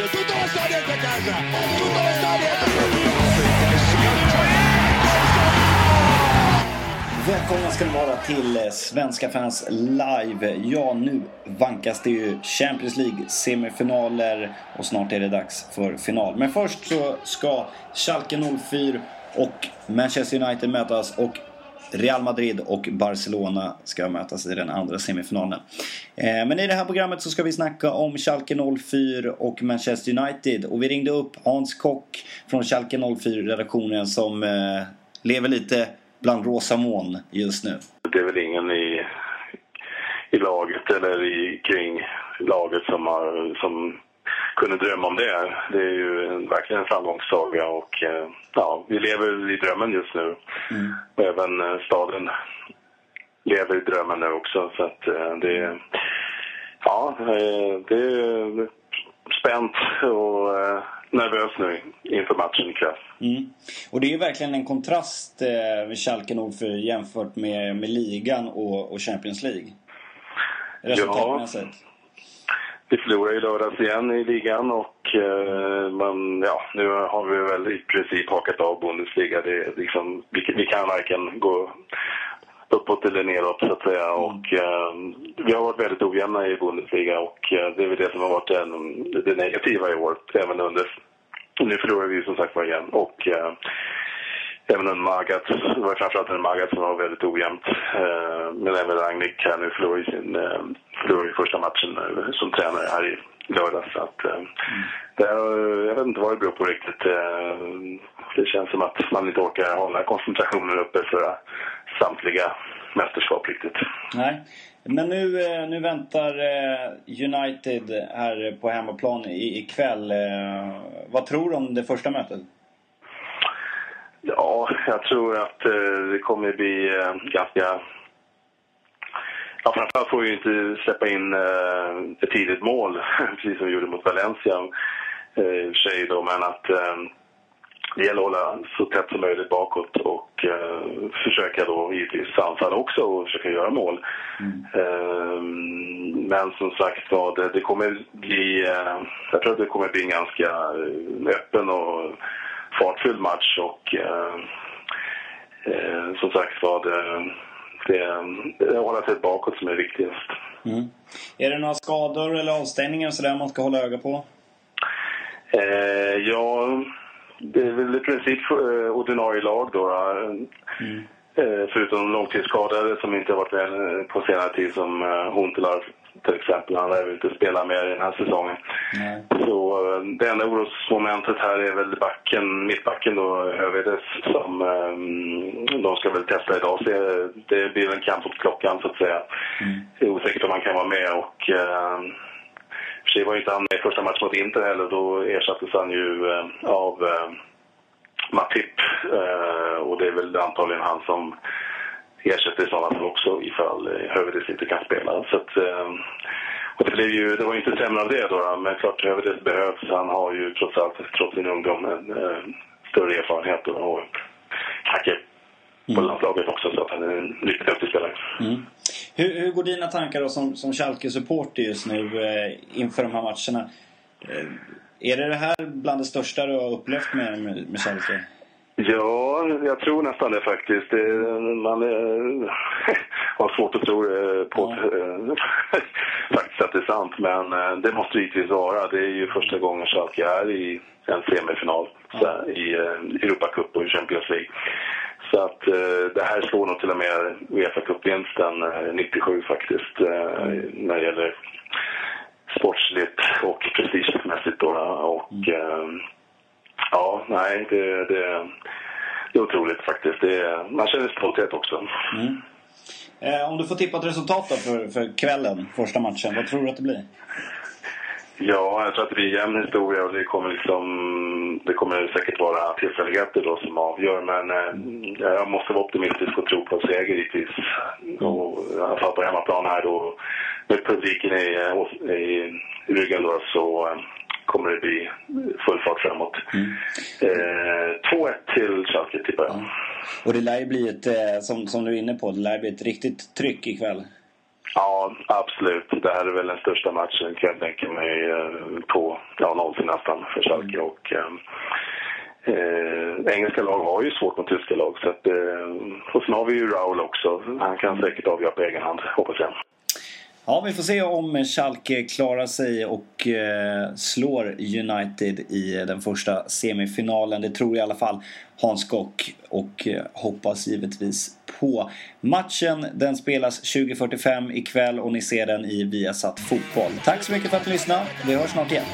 stadio, tutto lo stadio è a casa, tutto lo stadio è a casa. Välkomna ska ni vara till eh, Svenska fans live. Ja, nu vankas det ju Champions League semifinaler och snart är det dags för final. Men först så ska Schalke 04 och Manchester United mötas och Real Madrid och Barcelona ska mötas i den andra semifinalen. Eh, men i det här programmet så ska vi snacka om Schalke 04 och Manchester United. Och vi ringde upp Hans Kock från Schalke 04-redaktionen som eh, lever lite bland rosa moln just nu. Det är väl ingen i, i laget eller i, kring laget som, har, som kunde drömma om det. Det är ju en, verkligen en framgångssaga och eh, ja, vi lever i drömmen just nu. Och även eh, staden lever i drömmen nu också. Så att det, ja, eh, det är spänt och eh, nervös nu inför matchen ikväll. Mm. Och det är ju verkligen en kontrast eh, Schalke 04 jämfört med, med ligan och, och Champions League. Resultatmässigt. Vi förlorade i lördags igen i ligan och eh, man, ja, nu har vi väl i princip hakat av Bundesliga. Det, är liksom, vi, vi kan varken gå uppåt eller neråt så att säga. Och, eh, vi har varit väldigt ojämna i Bundesliga och eh, det är väl det som har varit en, det negativa i år. Även under, nu förlorar vi som sagt var igen. Och, eh, Även en Magat, det var framförallt en Magat som var väldigt ojämnt. Eh, men även Ragnik här nu förlorade sin eh, förlorade första matchen eh, som tränare här i lördags. Så att, det är, jag vet inte vad det beror på riktigt. Det känns som att man inte orkar hålla koncentrationen uppe för samtliga mästerskap riktigt. Nej. Men nu, nu väntar United här på hemmaplan ikväll. Vad tror du om det första mötet? Ja, jag tror att eh, det kommer bli eh, ganska... Ja, framförallt får vi ju inte släppa in eh, ett tidigt mål, precis som vi gjorde mot Valencia. Eh, I och för sig då, men att eh, det gäller att hålla så tätt som möjligt bakåt och eh, försöka då givetvis anfalla också och försöka göra mål. Eh, men som sagt var, det, det kommer bli... Eh, jag tror att det kommer bli en ganska eh, öppen och fartfylld match och eh, eh, som sagt var det, det, det är sig bakåt som är viktigast. Mm. Är det några skador eller avstängningar sådär man ska hålla öga på? Eh, ja, det är väl i princip eh, ordinarie lag då. Mm. Eh, förutom de långtidsskadade som inte har varit med eh, på senare tid som eh, Huntelaar till exempel. Han lär väl inte spela mer i den här säsongen. Nej. Så eh, det enda orosmomentet här är väl backen, mittbacken då, Hövedes, som eh, de ska väl testa idag. Så det- det blir väl en kamp mot klockan så att säga. Det är osäkert om han kan vara med och eh, och för sig var ju inte han med i första matchen mot Inter heller. Då ersattes han ju eh, av eh, Matip. Eh, och det är väl antagligen han som ersätter i sådana fall också ifall eh, Hövedes inte kan spela. Så att, eh, och det, blev ju, det var ju inte sämre av det då, men klart Hövedes behövs. Han har ju trots allt, trots sin ungdom, en eh, större erfarenhet och, knackar på landslaget också så att han är en riktigt duktig spelare. Mm. Hur, hur går dina tankar då som, som Schalke-supporter just nu eh, inför de här matcherna? Eh, är det det här bland det största du har upplevt med, med, med Schalke? Ja, jag tror nästan det faktiskt. Det, man eh, har svårt att tro eh, på Ja. eh, faktiskt att det är sant. Men eh, det måste det givetvis vara. Det är ju första gången Schalke är i en semifinal så, här, i Europacup och i Champions League. Så att det här slår nog till och med Uefa Cup-vinsten eh, 97 faktiskt. När det gäller sportsligt och prestigemässigt då. Och, eh, Ja, nej, det, det, det är otroligt faktiskt. Det, man känner stolthet också. Mm. Eh, om du får tippa ett resultat då för, för kvällen, första matchen. Vad tror du att det blir? Ja, jag tror att det blir en jämn historia och det kommer liksom... Det kommer säkert vara tillfälligheter då som avgör men eh, jag måste vara optimistisk och tro på seger givetvis. Och i alla fall på hemmaplan här då med publiken i, i, i ryggen då så eh, kommer det bli full fart framåt. Eh, 2-1 till Schalke tippar jag. Och det lär ju bli ett, eh, som, som du är inne på, det lär bli ett riktigt tryck ikväll. Ja, absolut. Det här är väl den största matchen kan jag tänka mig eh, på ja, 0 nästan för Schalke. Och, eh, Eh, engelska lag har ju svårt mot tyska lag. Så att, eh, och sen har vi ju Raul också. Han kan säkert avgöra på egen hand, hoppas jag. Ja, vi får se om Schalke klarar sig och eh, slår United i den första semifinalen. Det tror i alla fall Hans Kock och eh, hoppas givetvis på matchen. Den spelas 20.45 ikväll och ni ser den i Viasat Fotboll. Tack så mycket för att ni lyssnade. Vi hörs snart igen.